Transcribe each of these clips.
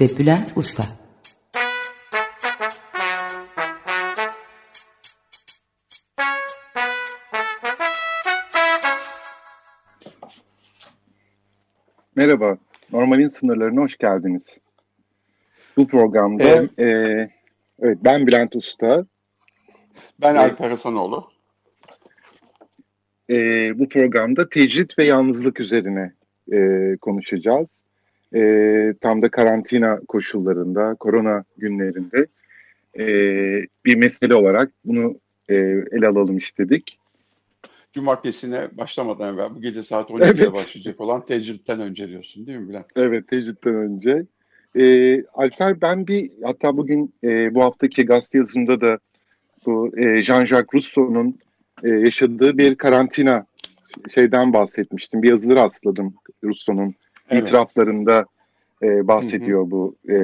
ve Bülent Usta Merhaba, Normalin Sınırlarına hoş geldiniz. Bu programda evet, e, evet ben Bülent Usta. Ben Alper Hasanoğlu. E, bu programda tecrit ve yalnızlık üzerine e, konuşacağız. E, tam da karantina koşullarında, korona günlerinde e, bir mesele olarak bunu e, ele alalım istedik cumartesine başlamadan evvel bu gece saat 12'de evet. başlayacak olan tecritten önce diyorsun değil mi Bülent? Evet tecritten önce. Ee, Alper ben bir hatta bugün e, bu haftaki gazete yazımda da bu e, Jean-Jacques Rousseau'nun e, yaşadığı bir karantina şeyden bahsetmiştim. Bir yazıları rastladım Rousseau'nun evet. itiraflarında e, bahsediyor hı hı. bu e,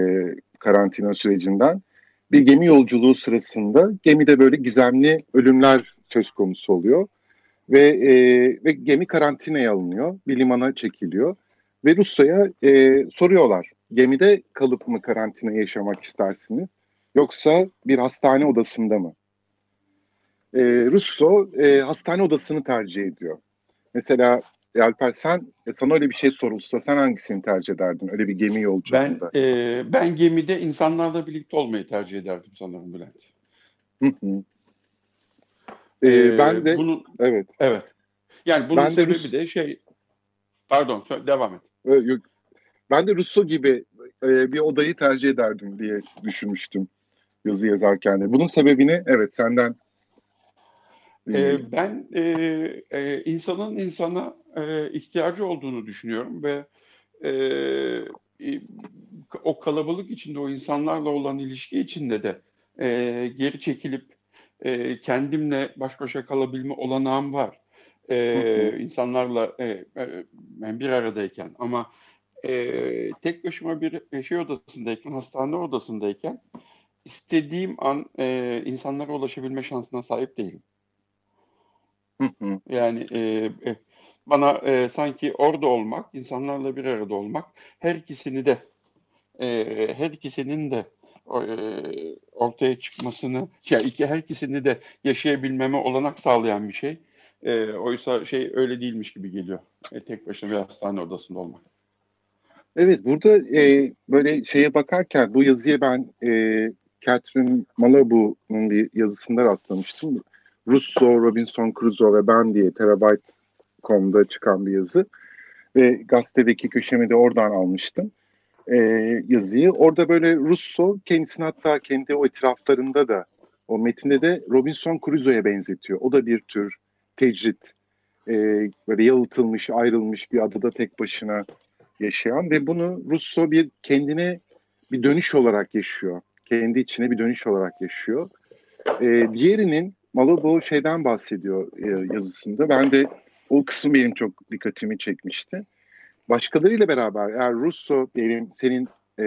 karantina sürecinden. Bir gemi yolculuğu sırasında gemide böyle gizemli ölümler söz konusu oluyor ve, e, ve gemi karantinaya alınıyor, bir limana çekiliyor ve Rusya'ya e, soruyorlar gemide kalıp mı karantina yaşamak istersiniz yoksa bir hastane odasında mı? E, Russo e, hastane odasını tercih ediyor. Mesela e, Alper sen e, sana öyle bir şey sorulsa sen hangisini tercih ederdin öyle bir gemi yolculuğunda? Ben e, ben gemide insanlarla birlikte olmayı tercih ederdim sanırım Bülent. Hı hı. Ee, ben de bunun evet. Evet. Yani bunun ben sebebi de, Rus... de şey pardon devam et. Yok. Ben de Russo gibi e, bir odayı tercih ederdim diye düşünmüştüm yazı yazarken de. Bunun sebebini evet senden ee, ben e, e, insanın insana e, ihtiyacı olduğunu düşünüyorum ve e, o kalabalık içinde o insanlarla olan ilişki içinde de e, geri çekilip e, kendimle baş başa kalabilme olanağım var. E, insanlarla e, e, bir aradayken ama e, tek başıma bir şey odasındayken, hastane odasındayken istediğim an e, insanlara ulaşabilme şansına sahip değilim. yani e, e, bana e, sanki orada olmak, insanlarla bir arada olmak, her ikisini de e, her ikisinin de e, ortaya çıkmasını, ya iki her ikisini de yaşayabilmeme olanak sağlayan bir şey. E, oysa şey öyle değilmiş gibi geliyor. E, tek başına bir hastane odasında olmak. Evet burada e, böyle şeye bakarken bu yazıya ben e, Catherine Malabou'nun bir yazısında rastlamıştım. Russo, Robinson Crusoe ve ben diye Terabyte.com'da çıkan bir yazı. Ve gazetedeki köşemi de oradan almıştım e, yazıyı. Orada böyle Russo kendisini hatta kendi o etraflarında da o metinde de Robinson Crusoe'ya benzetiyor. O da bir tür tecrit. E, böyle yalıtılmış, ayrılmış bir adada tek başına yaşayan ve bunu Russo bir kendine bir dönüş olarak yaşıyor. Kendi içine bir dönüş olarak yaşıyor. E, diğerinin Malabo şeyden bahsediyor e, yazısında. Ben de o kısım benim çok dikkatimi çekmişti başkalarıyla beraber eğer Russo diyelim senin e,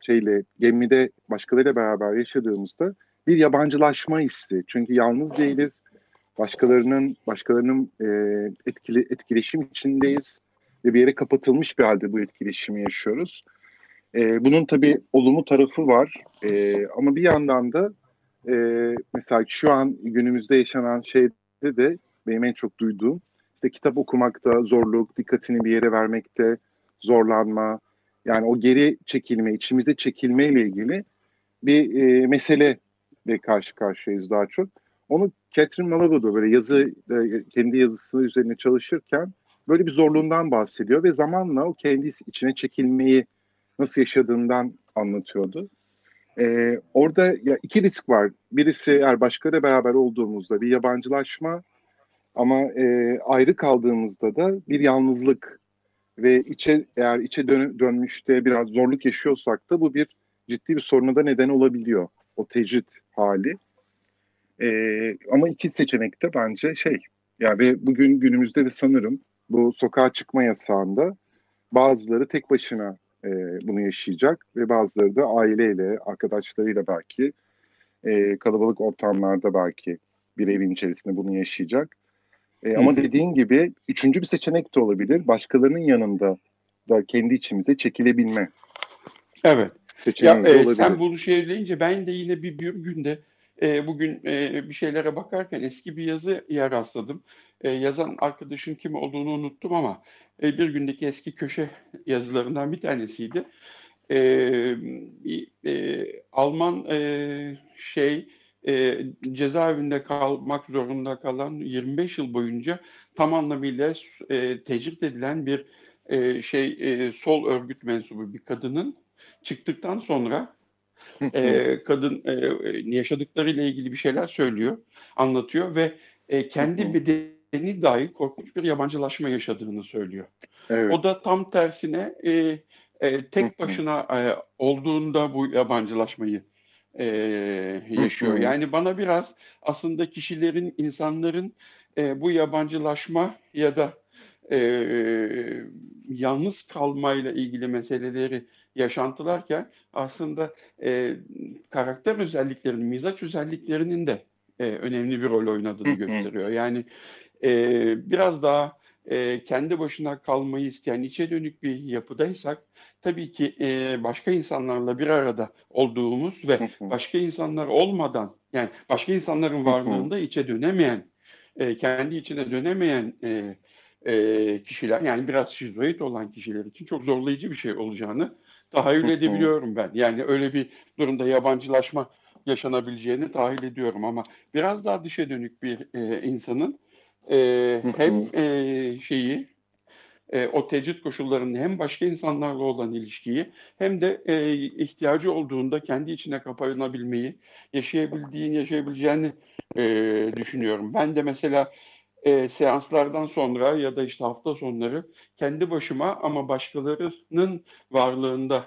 şeyle gemide başkalarıyla beraber yaşadığımızda bir yabancılaşma hissi. Çünkü yalnız değiliz. Başkalarının başkalarının e, etkili etkileşim içindeyiz ve bir yere kapatılmış bir halde bu etkileşimi yaşıyoruz. E, bunun tabii olumlu tarafı var e, ama bir yandan da e, mesela şu an günümüzde yaşanan şeyde de benim en çok duyduğum işte kitap okumakta zorluk, dikkatini bir yere vermekte zorlanma, yani o geri çekilme, içimize çekilme ile ilgili bir e, mesele ve karşı karşıyayız daha çok. Onu Catherine Malabou'da böyle yazı, e, kendi yazısını üzerine çalışırken böyle bir zorluğundan bahsediyor ve zamanla o kendi içine çekilmeyi nasıl yaşadığından anlatıyordu. Ee, orada ya iki risk var. Birisi eğer başkalarıyla beraber olduğumuzda bir yabancılaşma ama e, ayrı kaldığımızda da bir yalnızlık ve içe eğer içe dön, dönmüşte biraz zorluk yaşıyorsak da bu bir ciddi bir soruna da neden olabiliyor. O tecrit hali. E, ama iki seçenek de bence şey yani ve bugün günümüzde de sanırım bu sokağa çıkma yasağında bazıları tek başına e, bunu yaşayacak ve bazıları da aileyle, arkadaşlarıyla belki e, kalabalık ortamlarda belki bir evin içerisinde bunu yaşayacak. E, ama dediğin gibi üçüncü bir seçenek de olabilir. Başkalarının yanında da kendi içimize çekilebilme. Evet. Ya, e, sen bunu söyleyince ben de yine bir, bir günde e, bugün e, bir şeylere bakarken eski bir yazıya rastladım. E, yazan arkadaşın kim olduğunu unuttum ama e, bir gündeki eski köşe yazılarından bir tanesiydi. E, e, Alman e, şey e, cezaevinde kalmak zorunda kalan 25 yıl boyunca tam anlamıyla e, tecrit edilen bir e, şey e, sol örgüt mensubu bir kadının çıktıktan sonra e, kadın e, yaşadıklarıyla ilgili bir şeyler söylüyor, anlatıyor ve e, kendi bedeni dahi korkunç bir yabancılaşma yaşadığını söylüyor. Evet. O da tam tersine e, e, tek başına e, olduğunda bu yabancılaşmayı e, yaşıyor. Yani bana biraz aslında kişilerin, insanların e, bu yabancılaşma ya da e, yalnız kalmayla ilgili meseleleri yaşantılarken aslında e, karakter özelliklerinin, mizaç özelliklerinin de e, önemli bir rol oynadığını gösteriyor. Yani e, biraz daha e, kendi başına kalmayı isteyen içe dönük bir yapıdaysak tabii ki e, başka insanlarla bir arada olduğumuz ve başka insanlar olmadan yani başka insanların varlığında içe dönemeyen e, kendi içine dönemeyen e, e, kişiler yani biraz şizoid olan kişiler için çok zorlayıcı bir şey olacağını tahayyül edebiliyorum ben. Yani öyle bir durumda yabancılaşma yaşanabileceğini tahil ediyorum ama biraz daha dışa dönük bir e, insanın e, hem e, şeyi e, o tecrit koşullarını hem başka insanlarla olan ilişkiyi hem de e, ihtiyacı olduğunda kendi içine kapanabilmeyi, yaşayabildiğin, yaşayabileceğini e, düşünüyorum. Ben de mesela e, seanslardan sonra ya da işte hafta sonları kendi başıma ama başkalarının varlığında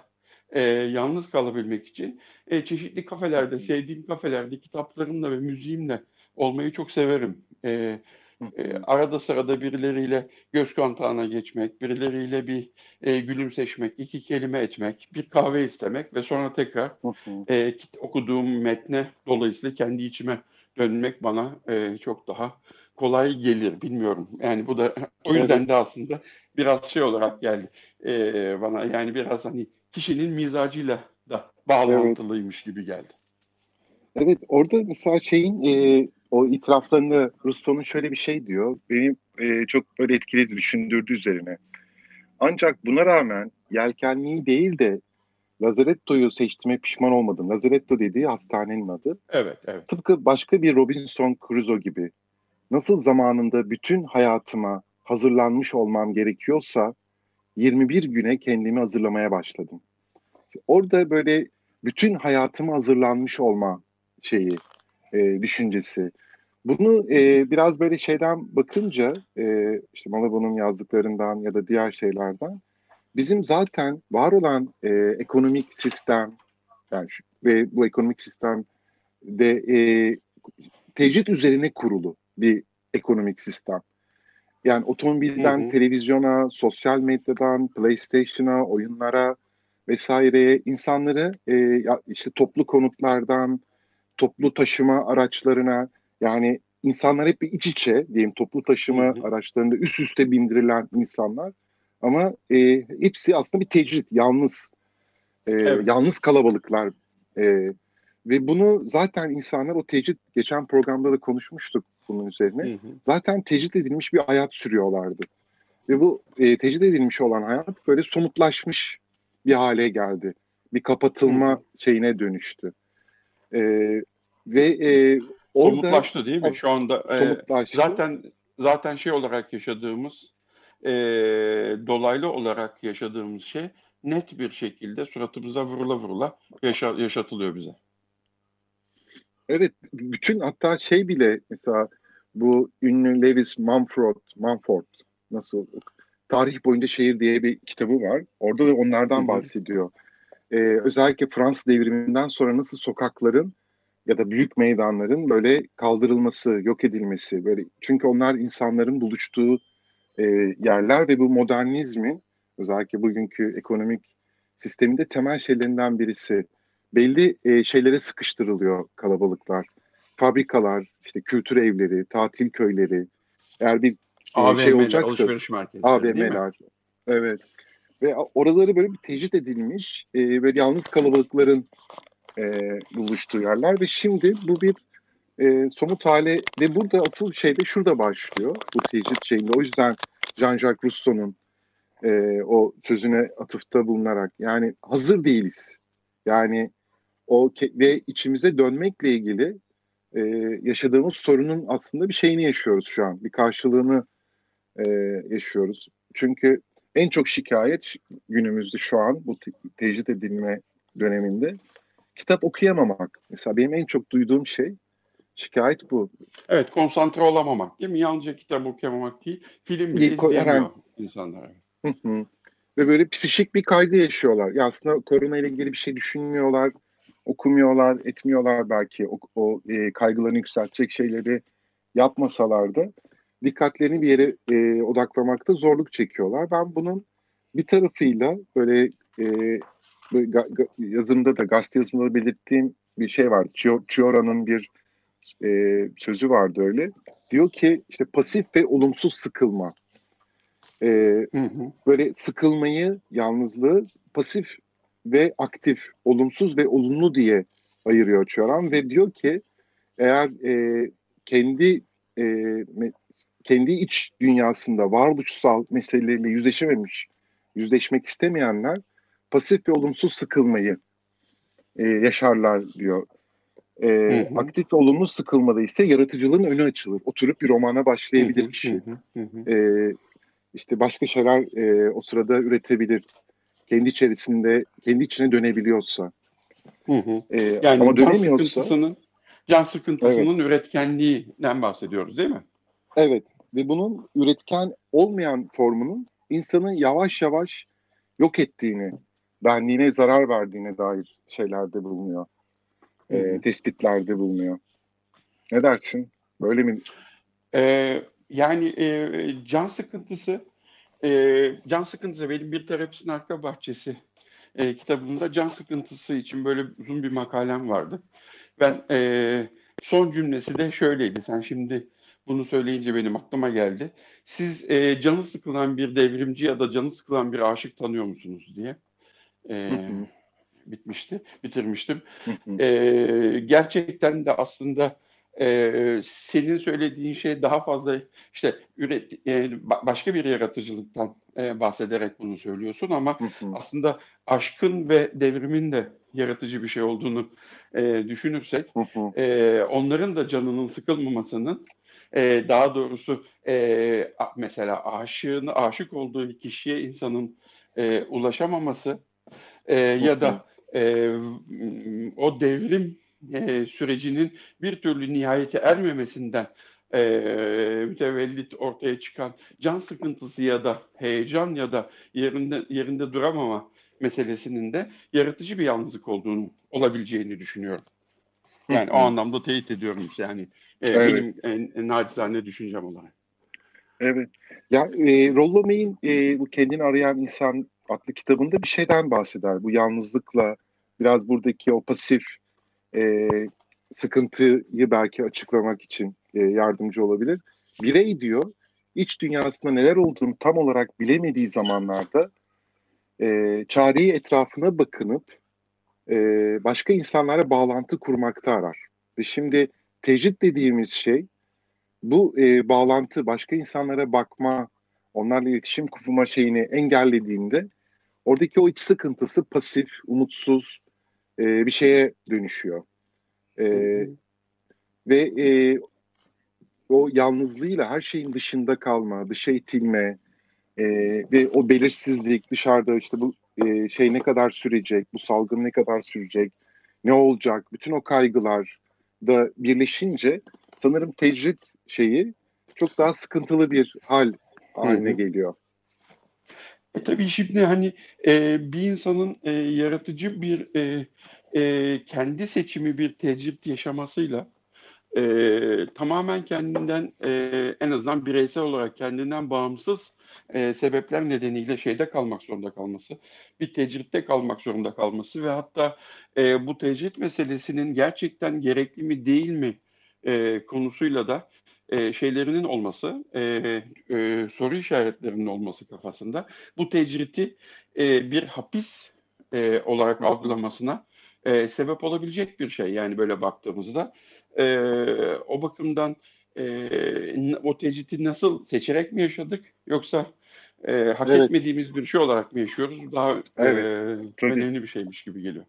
e, yalnız kalabilmek için e, çeşitli kafelerde, sevdiğim kafelerde kitaplarımla ve müziğimle olmayı çok severim. E, e, arada sırada birileriyle göz kontağına geçmek, birileriyle bir e, gülümseşmek, iki kelime etmek, bir kahve istemek ve sonra tekrar e, okuduğum metne dolayısıyla kendi içime dönmek bana e, çok daha kolay gelir bilmiyorum. Yani bu da o yüzden de aslında biraz şey olarak geldi e, bana yani biraz hani kişinin mizacıyla da bağlantılıymış evet. gibi geldi. Evet orada mesela şeyin e, o itiraflarında Rusto'nun şöyle bir şey diyor. Beni e, çok böyle etkiledi, düşündürdü üzerine. Ancak buna rağmen yelkenliği değil de Lazaretto'yu seçtiğime pişman olmadım. Lazaretto dediği hastanenin adı. Evet, evet. Tıpkı başka bir Robinson Crusoe gibi. Nasıl zamanında bütün hayatıma hazırlanmış olmam gerekiyorsa 21 güne kendimi hazırlamaya başladım. Orada böyle bütün hayatıma hazırlanmış olma şeyi, e, düşüncesi. Bunu e, biraz böyle şeyden bakınca, e, işte Malabon'un yazdıklarından ya da diğer şeylerden, bizim zaten var olan e, ekonomik sistem, yani şu, ve bu ekonomik sistem de e, tecrit üzerine kurulu bir ekonomik sistem. Yani otomobilden hı hı. televizyona, sosyal medyadan, PlayStation'a, oyunlara vesaireye insanları e, işte toplu konutlardan, toplu taşıma araçlarına yani insanlar hep bir iç içe diyeyim toplu taşıma hı hı. araçlarında üst üste bindirilen insanlar ama e, hepsi aslında bir tecrit, yalnız e, evet. yalnız kalabalıklar e, ve bunu zaten insanlar o tecrit geçen programda da konuşmuştuk bunun üzerine. Hı hı. Zaten tecrit edilmiş bir hayat sürüyorlardı. Ve bu e, tecrit edilmiş olan hayat böyle somutlaşmış bir hale geldi. Bir kapatılma hı. şeyine dönüştü. E, ve e, orada, somutlaştı değil mi? Şu anda e, zaten zaten şey olarak yaşadığımız e, dolaylı olarak yaşadığımız şey net bir şekilde suratımıza vurula vurula yaşa, yaşatılıyor bize. Evet, bütün hatta şey bile mesela bu ünlü Lewis Mumford, Mumford nasıl Tarih Boyunca Şehir diye bir kitabı var. Orada da onlardan bahsediyor. Ee, özellikle Fransız devriminden sonra nasıl sokakların ya da büyük meydanların böyle kaldırılması, yok edilmesi böyle çünkü onlar insanların buluştuğu e, yerler ve bu modernizmin özellikle bugünkü ekonomik sisteminde temel şeylerinden birisi. Belli e, şeylere sıkıştırılıyor kalabalıklar. Fabrikalar, işte kültür evleri, tatil köyleri. Eğer bir e, şey olacaksa AVM'ler. Evet. Ve oraları böyle bir tecrit edilmiş, e, böyle yalnız kalabalıkların e, buluştuğu yerler ve şimdi bu bir e, somut hale ve burada asıl şey de şurada başlıyor bu tecrit şeyinde. O yüzden Jean-Jacques Rousseau'nun e, o sözüne atıfta bulunarak yani hazır değiliz. Yani o ve içimize dönmekle ilgili e, yaşadığımız sorunun aslında bir şeyini yaşıyoruz şu an. Bir karşılığını e, yaşıyoruz. Çünkü en çok şikayet günümüzde şu an bu te tecrit edilme döneminde kitap okuyamamak. Mesela benim en çok duyduğum şey şikayet bu. Evet konsantre olamamak değil mi? Yalnızca kitap okuyamamak değil. Film bile izleyemiyor insanlar. Ve böyle psikik bir kaygı yaşıyorlar. Ya aslında korona ile ilgili bir şey düşünmüyorlar, okumuyorlar, etmiyorlar belki. O, o e, kaygılarını yükseltecek şeyleri yapmasalar da dikkatlerini bir yere e, odaklamakta zorluk çekiyorlar. Ben bunun bir tarafıyla böyle, e, böyle ga, ga, yazımda da gazete yazımında belirttiğim bir şey vardı. Chiora'nın bir e, sözü vardı öyle. Diyor ki işte pasif ve olumsuz sıkılma. E, hı hı. Böyle sıkılmayı, yalnızlığı pasif ve aktif, olumsuz ve olumlu diye ayırıyor Çören ve diyor ki eğer e, kendi e, kendi iç dünyasında varoluşsal meseleleriyle yüzleşememiş, yüzleşmek istemeyenler pasif ve olumsuz sıkılmayı e, yaşarlar diyor. E, hı hı. Aktif ve olumlu sıkılmada ise yaratıcılığın önü açılır. Oturup bir romana başlayabilir hı hı. kişi. Hı hı. E, işte başka şeyler e, o sırada üretebilir. Kendi içerisinde, kendi içine dönebiliyorsa. Hı hı. E, yani ama can sıkıntısının, can sıkıntısının evet. üretkenliğinden bahsediyoruz değil mi? Evet ve bunun üretken olmayan formunun insanı yavaş yavaş yok ettiğini, benliğine zarar verdiğine dair şeylerde bulunuyor. E, tespitlerde bulunuyor. Ne dersin? Böyle mi? Ee, yani e, can sıkıntısı, e, can sıkıntısı benim bir terapistin arka bahçesi e, kitabımda can sıkıntısı için böyle uzun bir makalem vardı. Ben e, son cümlesi de şöyleydi. Sen şimdi bunu söyleyince benim aklıma geldi. Siz e, canı sıkılan bir devrimci ya da canı sıkılan bir aşık tanıyor musunuz diye. E, bitmişti, bitirmiştim. e, gerçekten de aslında e, senin söylediğin şey daha fazla işte üret e, başka bir yaratıcılıktan e, bahsederek bunu söylüyorsun ama aslında aşkın ve devrimin de yaratıcı bir şey olduğunu e, düşünürsek e, onların da canının sıkılmamasının e, daha doğrusu e, mesela aşığını aşık olduğu kişiye insanın e, ulaşamaması e, ya da e, o devrim e, sürecinin bir türlü nihayete ermemesinden e, mütevellit ortaya çıkan can sıkıntısı ya da heyecan ya da yerinde yerinde duramama meselesinin de yaratıcı bir yalnızlık olduğunu olabileceğini düşünüyorum. Yani o anlamda teyit ediyorum. Yani e, evet. benim en, en nacizane düşüncem olarak. Evet. Ya e, Rollo May'in e, bu kendini arayan insan adlı kitabında bir şeyden bahseder. Bu yalnızlıkla biraz buradaki o pasif e, sıkıntıyı belki açıklamak için e, yardımcı olabilir. Birey diyor iç dünyasında neler olduğunu tam olarak bilemediği zamanlarda e, çareyi etrafına bakınıp e, başka insanlara bağlantı kurmakta arar. Ve şimdi tecrit dediğimiz şey bu e, bağlantı başka insanlara bakma, onlarla iletişim kurma şeyini engellediğinde oradaki o iç sıkıntısı pasif, umutsuz, e, bir şeye dönüşüyor. E, ve e, o yalnızlığıyla her şeyin dışında kalma, dışa itilme e, ve o belirsizlik dışarıda işte bu e, şey ne kadar sürecek, bu salgın ne kadar sürecek, ne olacak, bütün o kaygılar da birleşince sanırım tecrit şeyi çok daha sıkıntılı bir hal haline geliyor. E tabii şimdi hani e, bir insanın e, yaratıcı bir e, e, kendi seçimi bir tecrit yaşamasıyla e, tamamen kendinden e, en azından bireysel olarak kendinden bağımsız e, sebepler nedeniyle şeyde kalmak zorunda kalması, bir tecritte kalmak zorunda kalması ve hatta e, bu tecrit meselesinin gerçekten gerekli mi değil mi e, konusuyla da e, şeylerinin olması, e, e, soru işaretlerinin olması kafasında bu tecriti e, bir hapis e, olarak algılamasına e, sebep olabilecek bir şey. Yani böyle baktığımızda e, o bakımdan e, o tecriti nasıl seçerek mi yaşadık yoksa e, hak evet. etmediğimiz bir şey olarak mı yaşıyoruz? Daha evet, e, önemli bir şeymiş gibi geliyor.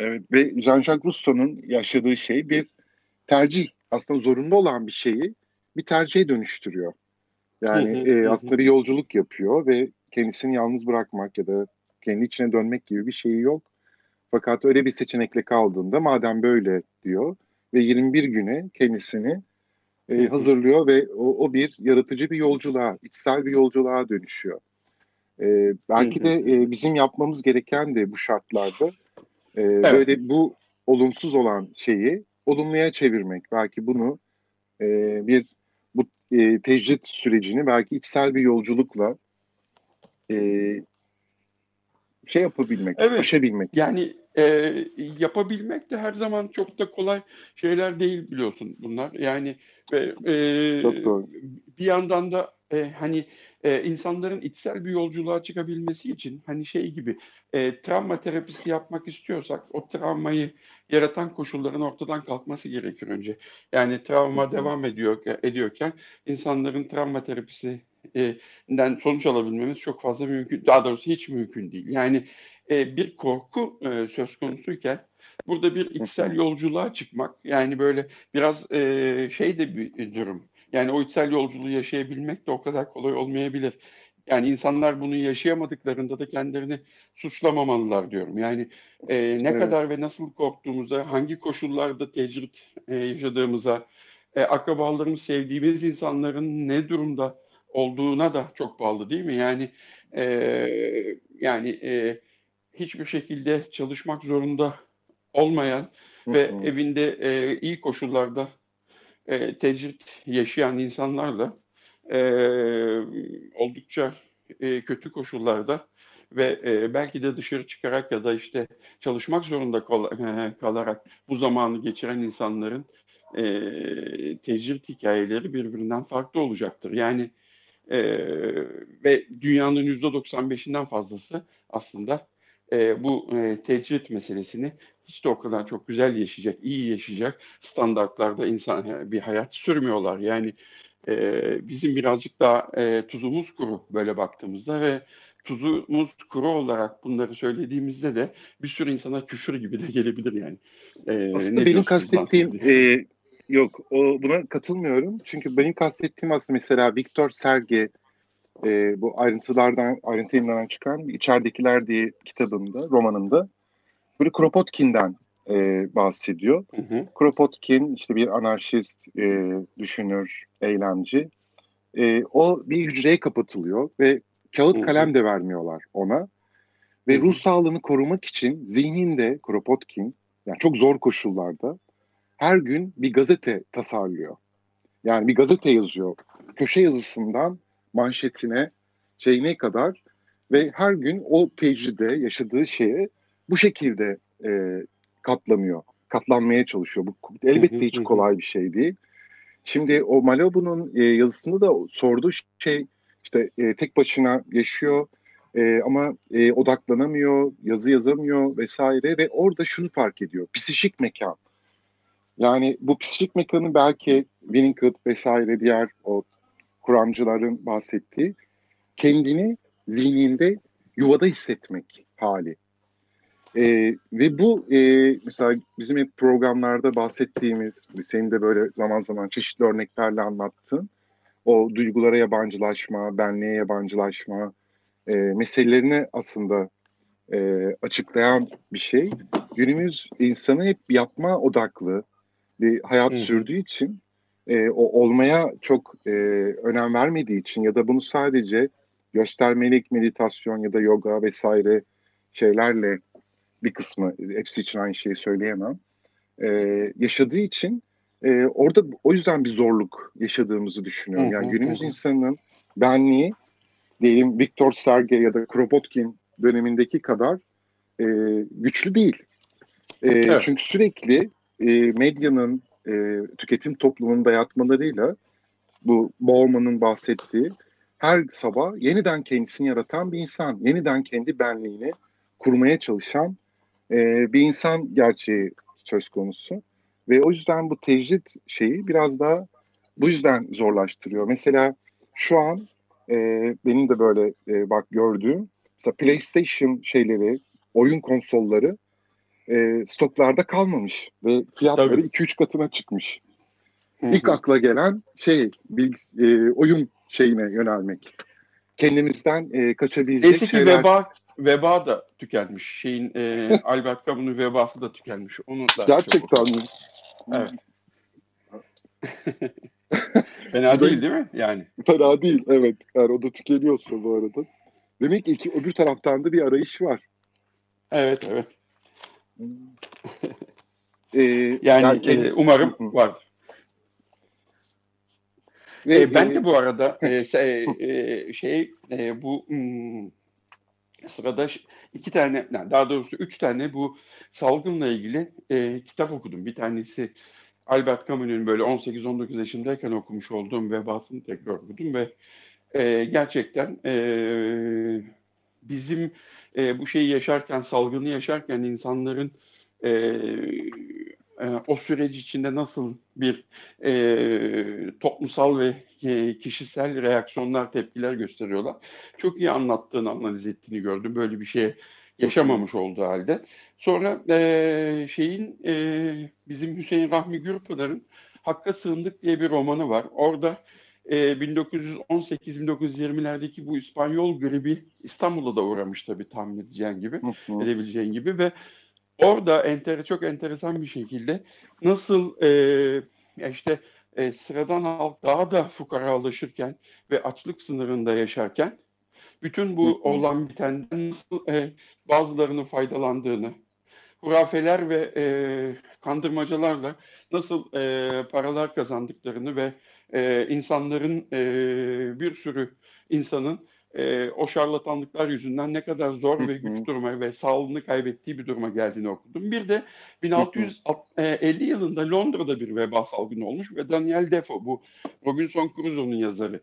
Evet ve Jean-Jacques Rousseau'nun yaşadığı şey bir tercih aslında zorunda olan bir şeyi bir tercihe dönüştürüyor. Yani e, aslında bir yolculuk yapıyor ve kendisini yalnız bırakmak ya da kendi içine dönmek gibi bir şeyi yok. Fakat öyle bir seçenekle kaldığında madem böyle diyor ve 21 güne kendisini e, hazırlıyor ve o, o bir yaratıcı bir yolculuğa, içsel bir yolculuğa dönüşüyor. E, belki de e, bizim yapmamız gereken de bu şartlarda e, evet. böyle bu olumsuz olan şeyi olumluya çevirmek. Belki bunu e, bir bu e, tecrit sürecini belki içsel bir yolculukla e, şey yapabilmek, evet. aşabilmek. Yani e, yapabilmek de her zaman çok da kolay şeyler değil biliyorsun bunlar. Yani e, çok doğru. bir yandan da e, hani e, insanların içsel bir yolculuğa çıkabilmesi için hani şey gibi e, travma terapisi yapmak istiyorsak o travmayı yaratan koşulların ortadan kalkması gerekir önce. Yani travma devam ediyor ediyorken insanların travma terapisinden sonuç alabilmemiz çok fazla mümkün, daha doğrusu hiç mümkün değil. Yani e, bir korku e, söz konusuyken burada bir içsel yolculuğa çıkmak yani böyle biraz e, şey de bir durum yani o içsel yolculuğu yaşayabilmek de o kadar kolay olmayabilir. Yani insanlar bunu yaşayamadıklarında da kendilerini suçlamamalılar diyorum. Yani e, ne evet. kadar ve nasıl korktuğumuza, hangi koşullarda tecrüt e, yaşadığımıza, e, akrabalarımız, sevdiğimiz insanların ne durumda olduğuna da çok bağlı değil mi? Yani e, yani e, hiçbir şekilde çalışmak zorunda olmayan ve evinde e, iyi koşullarda e, tecrit yaşayan insanlarla e, oldukça e, kötü koşullarda ve e, belki de dışarı çıkarak ya da işte çalışmak zorunda kal e, kalarak bu zamanı geçiren insanların e, tecrit hikayeleri birbirinden farklı olacaktır. Yani e, ve dünyanın yüzde 95'inden fazlası aslında e, bu e, tecrit meselesini hiç de o kadar çok güzel yaşayacak, iyi yaşayacak standartlarda insan bir hayat sürmüyorlar. Yani e, bizim birazcık daha e, tuzumuz kuru böyle baktığımızda ve tuzumuz kuru olarak bunları söylediğimizde de bir sürü insana küfür gibi de gelebilir yani. E, aslında benim kastettiğim e, yok o buna katılmıyorum. Çünkü benim kastettiğim aslında mesela Viktor Serge e, bu ayrıntılardan ayrıntıyından çıkan içeridekiler diye kitabında, romanında böyle Kropotkin'den e, bahsediyor. Hı hı. Kropotkin işte bir anarşist, e, düşünür, eylemci. E, o bir hücreye kapatılıyor ve kağıt hı hı. kalem de vermiyorlar ona. Ve hı hı. ruh sağlığını korumak için zihninde Kropotkin, yani çok zor koşullarda her gün bir gazete tasarlıyor. Yani bir gazete yazıyor. Köşe yazısından manşetine, şeyine kadar ve her gün o tecride yaşadığı şeye bu şekilde e, katlanıyor. Katlanmaya çalışıyor. Bu elbette hiç kolay bir şey değil. Şimdi o Malibu'nun e, yazısında da sorduğu şey işte e, tek başına yaşıyor e, ama e, odaklanamıyor, yazı yazamıyor vesaire ve orada şunu fark ediyor. Psişik mekan. Yani bu psişik mekanı belki Winnicott vesaire diğer o kuramcıların bahsettiği kendini zihninde yuvada hissetmek hali. E, ve bu e, mesela bizim hep programlarda bahsettiğimiz, senin de böyle zaman zaman çeşitli örneklerle anlattığın o duygulara yabancılaşma, benliğe yabancılaşma e, meselelerini aslında e, açıklayan bir şey. Günümüz insanı hep yapma odaklı bir hayat Hı. sürdüğü için e, o olmaya çok e, önem vermediği için ya da bunu sadece göstermelik meditasyon ya da yoga vesaire şeylerle bir kısmı hepsi için aynı şeyi söyleyemem. E, yaşadığı için e, orada o yüzden bir zorluk yaşadığımızı düşünüyorum. Yani günümüz insanının benliği diyelim Viktor Sergey ya da Kropotkin dönemindeki kadar e, güçlü değil. E, evet. Çünkü sürekli e, medyanın e, tüketim toplumunun dayatmalarıyla bu Bauman'ın bahsettiği her sabah yeniden kendisini yaratan bir insan, yeniden kendi benliğini kurmaya çalışan e, bir insan gerçeği söz konusu. Ve o yüzden bu tecrit şeyi biraz daha bu yüzden zorlaştırıyor. Mesela şu an e, benim de böyle e, bak gördüğüm mesela PlayStation şeyleri, oyun konsolları e, stoklarda kalmamış ve fiyatları 2-3 katına çıkmış. Hı-hı. İlk akla gelen şey bilgis- e, oyun şeyine yönelmek. Kendimizden e, kaçabilecek Neyse ki şeyler... veba, veba da tükenmiş. Şeyin e, Albert Camus'un vebası da tükenmiş. Onu da Gerçekten mi? Evet. Fena değil değil mi? Yani. Fena değil evet. Eğer o da tükeniyorsa bu arada. Demek ki öbür taraftan da bir arayış var. Evet evet. Ee, yani, yani e, umarım var. Ve, e, ben e, de bu arada e, e, şey e, bu hmm, sırada iki tane daha doğrusu üç tane bu salgınla ilgili e, kitap okudum. Bir tanesi Albert Camus'un böyle 18-19 yaşındayken okumuş olduğum vebasını tekrar okudum ve e, gerçekten e, bizim e, bu şeyi yaşarken, salgını yaşarken insanların e, e, o süreç içinde nasıl bir e, toplumsal ve e, kişisel reaksiyonlar, tepkiler gösteriyorlar. Çok iyi anlattığını, analiz ettiğini gördüm. Böyle bir şey yaşamamış olduğu halde. Sonra e, şeyin e, bizim Hüseyin Rahmi Gürpınar'ın Hakka Sığındık diye bir romanı var. Orada e, 1918-1920'lerdeki bu İspanyol gribi İstanbul'da da uğramış tabii tahmin edeceğin gibi, edebileceğin gibi ve orada enter, çok enteresan bir şekilde nasıl e, işte e, sıradan halk daha da fukaralaşırken ve açlık sınırında yaşarken bütün bu olan bitenden nasıl e, bazılarının faydalandığını, hurafeler ve e, kandırmacalarla nasıl e, paralar kazandıklarını ve e, insanların e, bir sürü insanın e, o şarlatanlıklar yüzünden ne kadar zor ve güç duruma ve sağlığını kaybettiği bir duruma geldiğini okudum. Bir de 1650 yılında Londra'da bir veba salgını olmuş ve Daniel Defoe bu Robinson Crusoe'nun yazarı.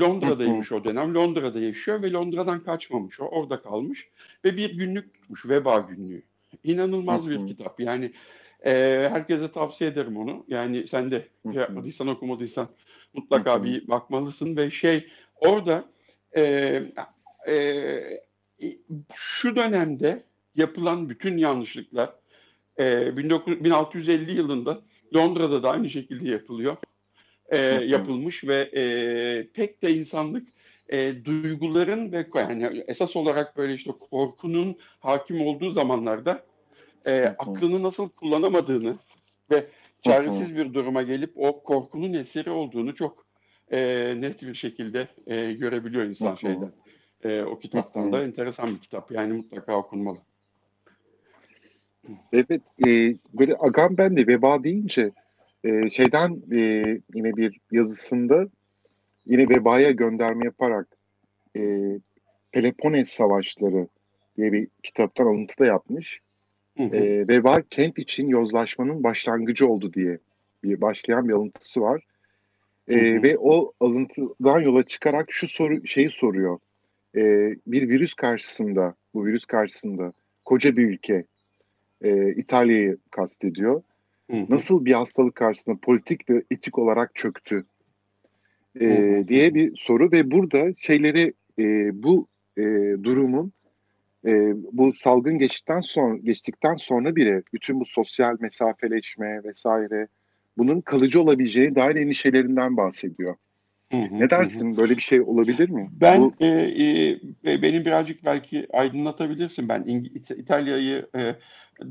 Londra'daymış o dönem. Londra'da yaşıyor ve Londra'dan kaçmamış o. Orada kalmış ve bir günlük tutmuş. Veba günlüğü. İnanılmaz bir kitap. Yani e, herkese tavsiye ederim onu. Yani sen de şey yapmadıysan okumadıysan mutlaka bir bakmalısın ve şey orada e, e, şu dönemde yapılan bütün yanlışlıklar e, 19, 1650 yılında Londra'da da aynı şekilde yapılıyor. E, yapılmış ve e, pek de insanlık e, duyguların ve yani esas olarak böyle işte korkunun hakim olduğu zamanlarda e, aklını nasıl kullanamadığını ve çaresiz bir duruma gelip o korkunun eseri olduğunu çok e, net bir şekilde e, görebiliyor insan şeyden. E, o kitaptan da enteresan bir kitap. Yani mutlaka okunmalı. Evet, e, böyle Agamben'de veba deyince e, şeyden e, yine bir yazısında yine vebaya gönderme yaparak e, Peloponnes Savaşları diye bir kitaptan alıntı da yapmış. Hı hı. E, veba kent için yozlaşmanın başlangıcı oldu diye bir başlayan bir alıntısı var. E, hı hı. Ve o alıntıdan yola çıkarak şu soru şeyi soruyor. E, bir virüs karşısında, bu virüs karşısında koca bir ülke e, İtalya'yı kastediyor nasıl bir hastalık karşısında politik ve etik olarak çöktü e, diye bir soru ve burada şeyleri e, bu e, durumun e, bu salgın geçtikten sonra geçtikten sonra bile bütün bu sosyal mesafeleşme vesaire bunun kalıcı olabileceğini dair endişelerinden bahsediyor. Hı hı, ne dersin? Hı. Böyle bir şey olabilir mi? Ben Bu... e, e, benim birazcık belki aydınlatabilirsin. Ben İng- İtalya'yı e,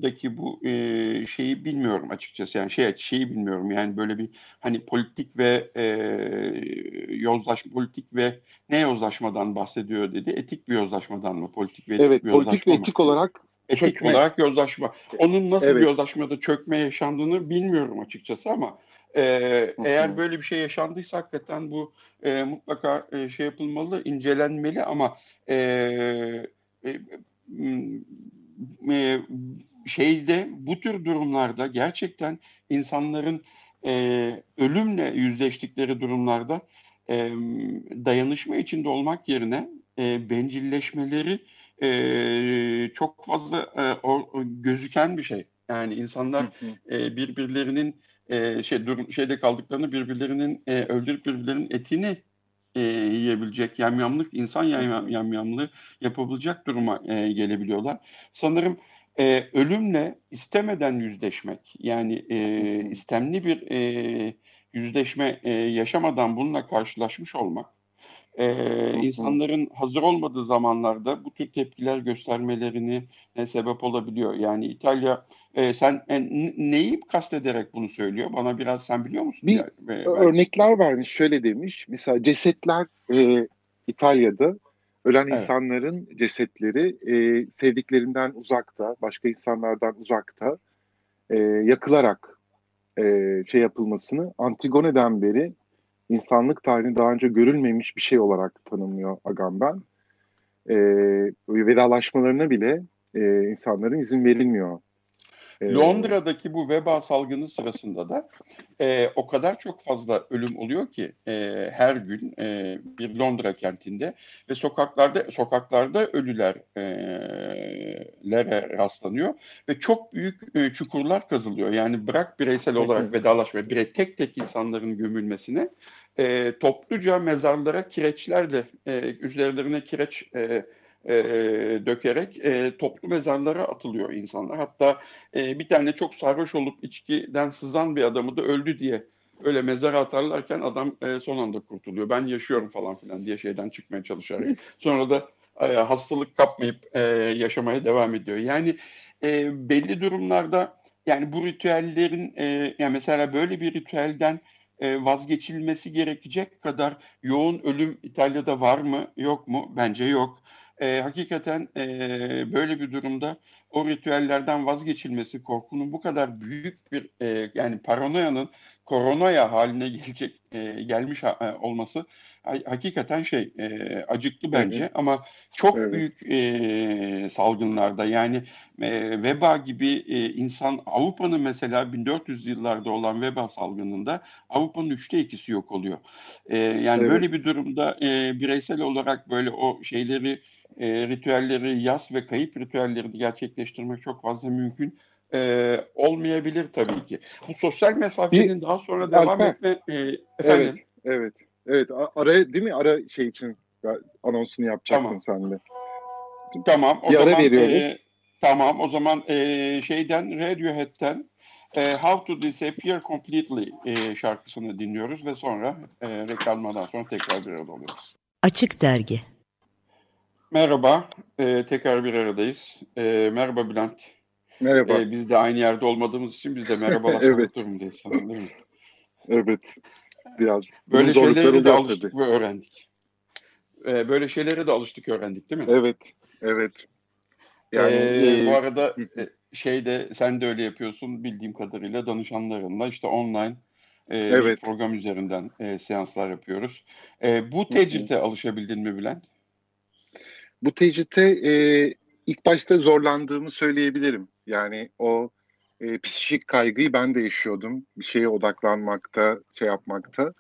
daki bu e, şeyi bilmiyorum açıkçası. Yani şey şeyi bilmiyorum. Yani böyle bir hani politik ve e, yozlaşma politik ve ne yozlaşmadan bahsediyor dedi. Etik bir yozlaşmadan mı? Politik ve etik evet, bir politik ve etik mı? olarak etik çökme. olarak yozlaşma. Onun nasıl evet. bir yozlaşmada çökme yaşandığını bilmiyorum açıkçası ama e, eğer böyle bir şey yaşandıysa hakikaten bu e, mutlaka e, şey yapılmalı, incelenmeli ama e, e, e, şeyde bu tür durumlarda gerçekten insanların e, ölümle yüzleştikleri durumlarda e, dayanışma içinde olmak yerine e, bencilleşmeleri e, çok fazla e, o, gözüken bir şey. Yani insanlar e, birbirlerinin e, şey durum şeyde kaldıklarını birbirlerinin e, öldürüp birbirlerinin etini e, yiyebilecek yamyamlık insan yam, yamyamlığı yapabilecek duruma e, gelebiliyorlar. Sanırım e, ölümle istemeden yüzleşmek yani e, istemli bir e, yüzleşme e, yaşamadan bununla karşılaşmış olmak e, insanların hazır olmadığı zamanlarda bu tür tepkiler göstermelerini e, sebep olabiliyor. Yani İtalya e, sen e, neyi kastederek bunu söylüyor? Bana biraz sen biliyor musun? Bir e, örnekler vermiş. Şöyle demiş. Mesela cesetler e, İtalya'da ölen evet. insanların cesetleri e, sevdiklerinden uzakta, başka insanlardan uzakta e, yakılarak e, şey yapılmasını Antigone'den beri insanlık tarihinde daha önce görülmemiş bir şey olarak tanımlıyor Agamben. E, vedalaşmalarına bile e, insanların izin verilmiyor. E, Londra'daki bu veba salgını sırasında da e, o kadar çok fazla ölüm oluyor ki e, her gün e, bir Londra kentinde ve sokaklarda sokaklarda ölülerlere e, rastlanıyor ve çok büyük e, çukurlar kazılıyor. Yani bırak bireysel olarak vedalaşma, birey tek tek insanların gömülmesine e, topluca mezarlara kireçlerle e, üzerlerine kireç e, e, dökerek e, toplu mezarlara atılıyor insanlar. Hatta e, bir tane çok sarhoş olup içkiden sızan bir adamı da öldü diye öyle mezara atarlarken adam e, son anda kurtuluyor. Ben yaşıyorum falan filan diye şeyden çıkmaya çalışarak. Sonra da e, hastalık kapmayıp e, yaşamaya devam ediyor. Yani e, belli durumlarda yani bu ritüellerin e, yani mesela böyle bir ritüelden e, vazgeçilmesi gerekecek kadar yoğun ölüm İtalya'da var mı yok mu? Bence yok. Hakikaten e, böyle bir durumda o ritüellerden vazgeçilmesi, korkunun bu kadar büyük bir e, yani paranoyanın koronaya haline gelecek e, gelmiş ha, e, olması hakikaten şey e, acıklı bence evet. ama çok evet. büyük e, salgınlarda yani e, veba gibi e, insan Avrupa'nın mesela 1400 yıllarda olan veba salgınında Avrupa'nın üçte ikisi yok oluyor. E, yani evet. böyle bir durumda e, bireysel olarak böyle o şeyleri e, ritüelleri yas ve kayıp ritüellerini gerçekleştirmek çok fazla mümkün e, olmayabilir tabii ki. Bu sosyal mesafenin bir, daha sonra devam etme e, efendim. Evet, evet. Evet, araya değil mi? Ara şey için anonsunu yapacaktın tamam. sen de. Tamam. O bir zaman, ara veriyoruz. E, tamam. O zaman e, şeyden Radiohead'ten e, How to Disappear Completely e, şarkısını dinliyoruz ve sonra e, reklamlardan sonra tekrar bir arada oluyoruz. Açık Dergi Merhaba, e, tekrar bir aradayız. E, merhaba Bülent. Merhaba. E, biz de aynı yerde olmadığımız için biz de merhabalaşmak evet. durumundayız sanırım değil mi? Evet, biraz. Böyle şeylere de alıştık tabii. ve öğrendik. E, böyle şeylere de alıştık, öğrendik değil mi? Evet, evet. Yani e, bu arada e, şeyde sen de öyle yapıyorsun bildiğim kadarıyla danışanlarınla işte online e, evet. program üzerinden e, seanslar yapıyoruz. E, bu tecrite alışabildin mi Bülent? Bu tecrite e, ilk başta zorlandığımı söyleyebilirim. Yani o e, psikik kaygıyı ben de yaşıyordum. Bir şeye odaklanmakta, şey yapmakta.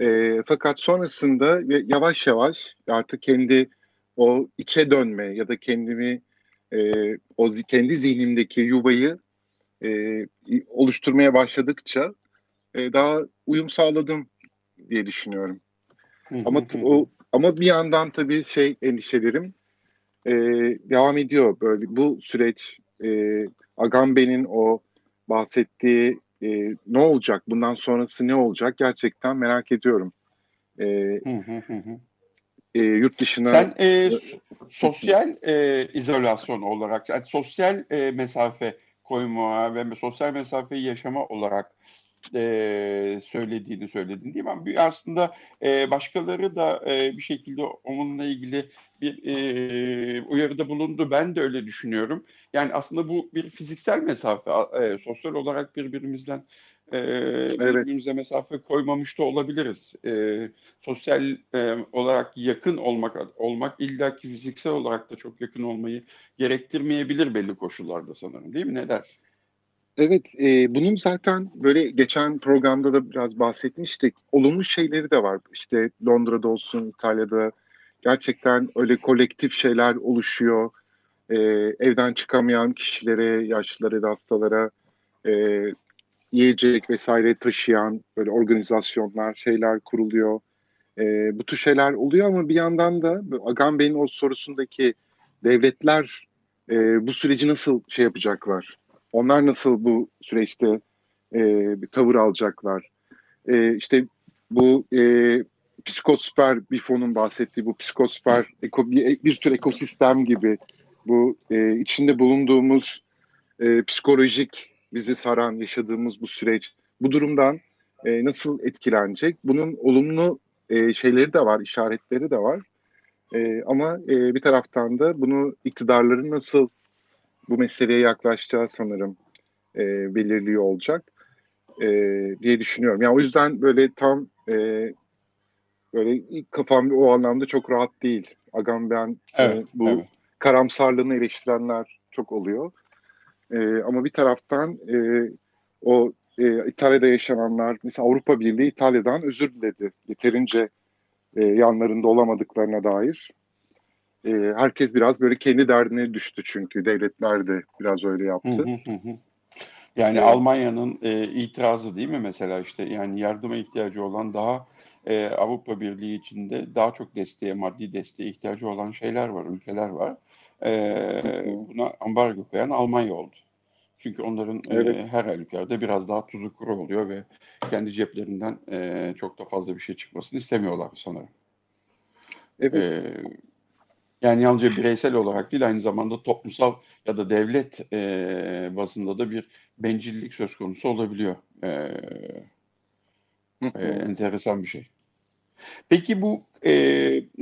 E, fakat sonrasında yavaş yavaş artık kendi o içe dönme ya da kendimi e, o kendi zihnimdeki yuvayı e, oluşturmaya başladıkça e, daha uyum sağladım diye düşünüyorum. ama o ama bir yandan tabii şey endişelerim e, devam ediyor. Böyle bu süreç e, Agamben'in o bahsettiği e, ne olacak bundan sonrası ne olacak gerçekten merak ediyorum. E, e, yurt dışına... Sen e, sosyal e, izolasyon olarak, yani sosyal e, mesafe koyma ve sosyal mesafeyi yaşama olarak e, söylediğini söyledin değil mi? Ama aslında e, başkaları da e, bir şekilde onunla ilgili bir e, uyarıda bulundu. Ben de öyle düşünüyorum. Yani aslında bu bir fiziksel mesafe. E, sosyal olarak birbirimizden e, evet. birbirimize mesafe koymamış da olabiliriz. E, sosyal e, olarak yakın olmak olmak illaki fiziksel olarak da çok yakın olmayı gerektirmeyebilir belli koşullarda sanırım değil mi? Ne dersin? Evet, e, bunun zaten böyle geçen programda da biraz bahsetmiştik. Olumlu şeyleri de var. İşte Londra'da olsun, İtalya'da gerçekten öyle kolektif şeyler oluşuyor. E, evden çıkamayan kişilere, yaşlılara hastalara e, yiyecek vesaire taşıyan böyle organizasyonlar, şeyler kuruluyor. E, bu tür şeyler oluyor ama bir yandan da Agan Bey'in o sorusundaki devletler e, bu süreci nasıl şey yapacaklar? Onlar nasıl bu süreçte e, bir tavır alacaklar? E, işte bu e, psikosfer bir fonun bahsettiği bu psikosfer eko, bir, bir tür ekosistem gibi bu e, içinde bulunduğumuz e, psikolojik bizi saran yaşadığımız bu süreç bu durumdan e, nasıl etkilenecek? Bunun olumlu e, şeyleri de var, işaretleri de var. E, ama e, bir taraftan da bunu iktidarların nasıl bu meseleye yaklaşacağı sanırım e, belirliyor olacak e, diye düşünüyorum. Yani o yüzden böyle tam e, böyle kafam o anlamda çok rahat değil. Agam ben e, evet, e, bu evet. karamsarlığını eleştirenler çok oluyor. E, ama bir taraftan e, o e, İtalya'da yaşananlar, mesela Avrupa Birliği İtalya'dan özür diledi. Yeterince e, yanlarında olamadıklarına dair. E, herkes biraz böyle kendi derdine düştü çünkü devletler de biraz öyle yaptı. Yani evet. Almanya'nın e, itirazı değil mi mesela işte yani yardıma ihtiyacı olan daha e, Avrupa Birliği içinde daha çok desteğe, maddi desteğe ihtiyacı olan şeyler var, ülkeler var. E, buna ambargo koyan Almanya oldu. Çünkü onların e, evet. e, her halükarda biraz daha tuzu kuru oluyor ve kendi ceplerinden e, çok da fazla bir şey çıkmasını istemiyorlar sanırım. Evet. E, yani yalnızca bireysel olarak değil aynı zamanda toplumsal ya da devlet e, bazında da bir bencillik söz konusu olabiliyor. E, e, enteresan bir şey. Peki bu e,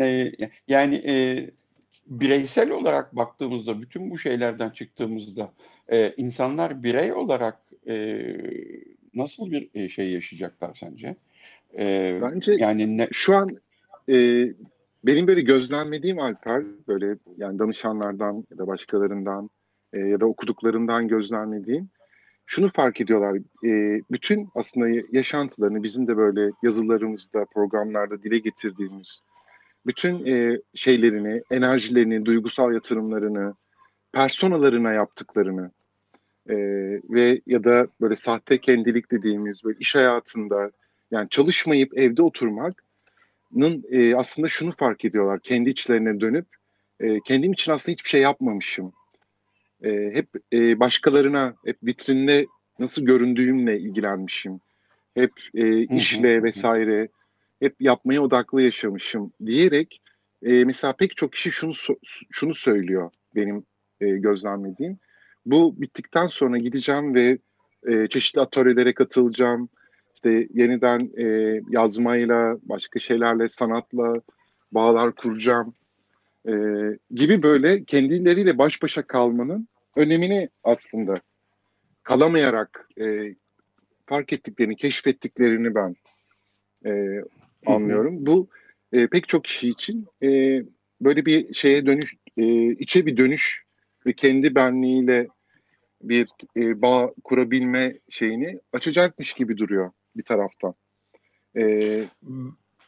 e, yani e, bireysel olarak baktığımızda bütün bu şeylerden çıktığımızda e, insanlar birey olarak e, nasıl bir e, şey yaşayacaklar sence? E, Bence yani ne... şu an e, benim böyle gözlemlediğim Alper böyle yani danışanlardan ya da başkalarından e, ya da okuduklarından gözlemlediğim şunu fark ediyorlar. E, bütün aslında yaşantılarını bizim de böyle yazılarımızda, programlarda dile getirdiğimiz bütün e, şeylerini, enerjilerini, duygusal yatırımlarını, personalarına yaptıklarını e, ve ya da böyle sahte kendilik dediğimiz böyle iş hayatında yani çalışmayıp evde oturmak'nın e, aslında şunu fark ediyorlar kendi içlerine dönüp e, kendim için aslında hiçbir şey yapmamışım. E, hep e, başkalarına, hep vitrinde nasıl göründüğümle ilgilenmişim. Hep e, işle vesaire hep yapmaya odaklı yaşamışım diyerek e, mesela pek çok kişi şunu şunu söylüyor benim e, gözlemlediğim. Bu bittikten sonra gideceğim ve e, çeşitli atölyelere katılacağım. İşte yeniden e, yazmayla, başka şeylerle, sanatla bağlar kuracağım e, gibi böyle kendileriyle baş başa kalmanın önemini aslında kalamayarak e, fark ettiklerini, keşfettiklerini ben e, anlıyorum. Bu e, pek çok kişi için e, böyle bir şeye dönüş, e, içe bir dönüş ve kendi benliğiyle bir e, bağ kurabilme şeyini açacakmış gibi duruyor bir taraftan. E,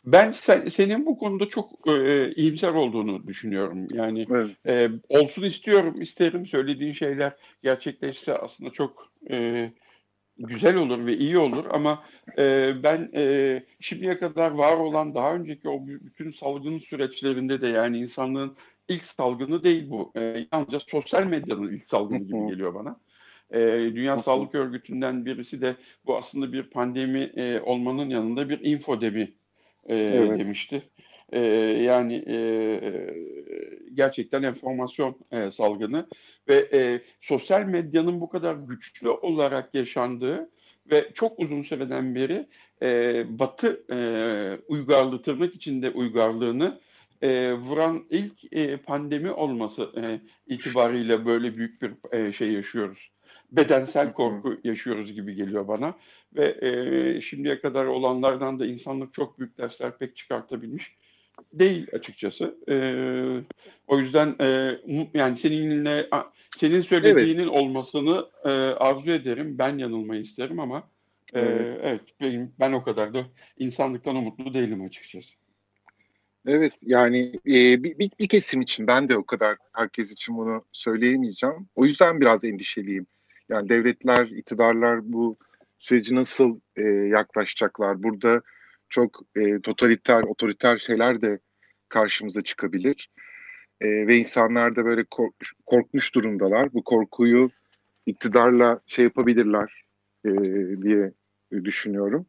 ben sen, senin bu konuda çok e, iyimser olduğunu düşünüyorum. Yani evet. e, olsun istiyorum, isterim. Söylediğin şeyler gerçekleşse aslında çok e, güzel olur ve iyi olur ama e, ben e, şimdiye kadar var olan daha önceki o bütün salgın süreçlerinde de yani insanlığın ilk salgını değil bu. E, yalnızca sosyal medyanın ilk salgını gibi geliyor bana. E, Dünya Sağlık Örgütü'nden birisi de bu aslında bir pandemi e, olmanın yanında bir infodemi e, evet. demişti. E, yani e, gerçekten enformasyon e, salgını ve e, sosyal medyanın bu kadar güçlü olarak yaşandığı ve çok uzun süreden beri e, Batı e, uygarlığı tırnak içinde uygarlığını e, vuran ilk e, pandemi olması e, itibariyle böyle büyük bir e, şey yaşıyoruz. Bedensel korku yaşıyoruz gibi geliyor bana ve e, şimdiye kadar olanlardan da insanlık çok büyük dersler pek çıkartabilmiş değil açıkçası. E, o yüzden e, yani seninle senin söylediğinin evet. olmasını e, arzu ederim. Ben yanılmayı isterim ama e, evet, evet benim, ben o kadar da insanlıktan umutlu değilim açıkçası. Evet yani e, bir, bir, bir kesim için ben de o kadar herkes için bunu söyleyemeyeceğim. O yüzden biraz endişeliyim. Yani devletler, iktidarlar bu süreci nasıl e, yaklaşacaklar? Burada çok e, totaliter, otoriter şeyler de karşımıza çıkabilir. E, ve insanlar da böyle korkmuş, korkmuş durumdalar. Bu korkuyu iktidarla şey yapabilirler e, diye düşünüyorum.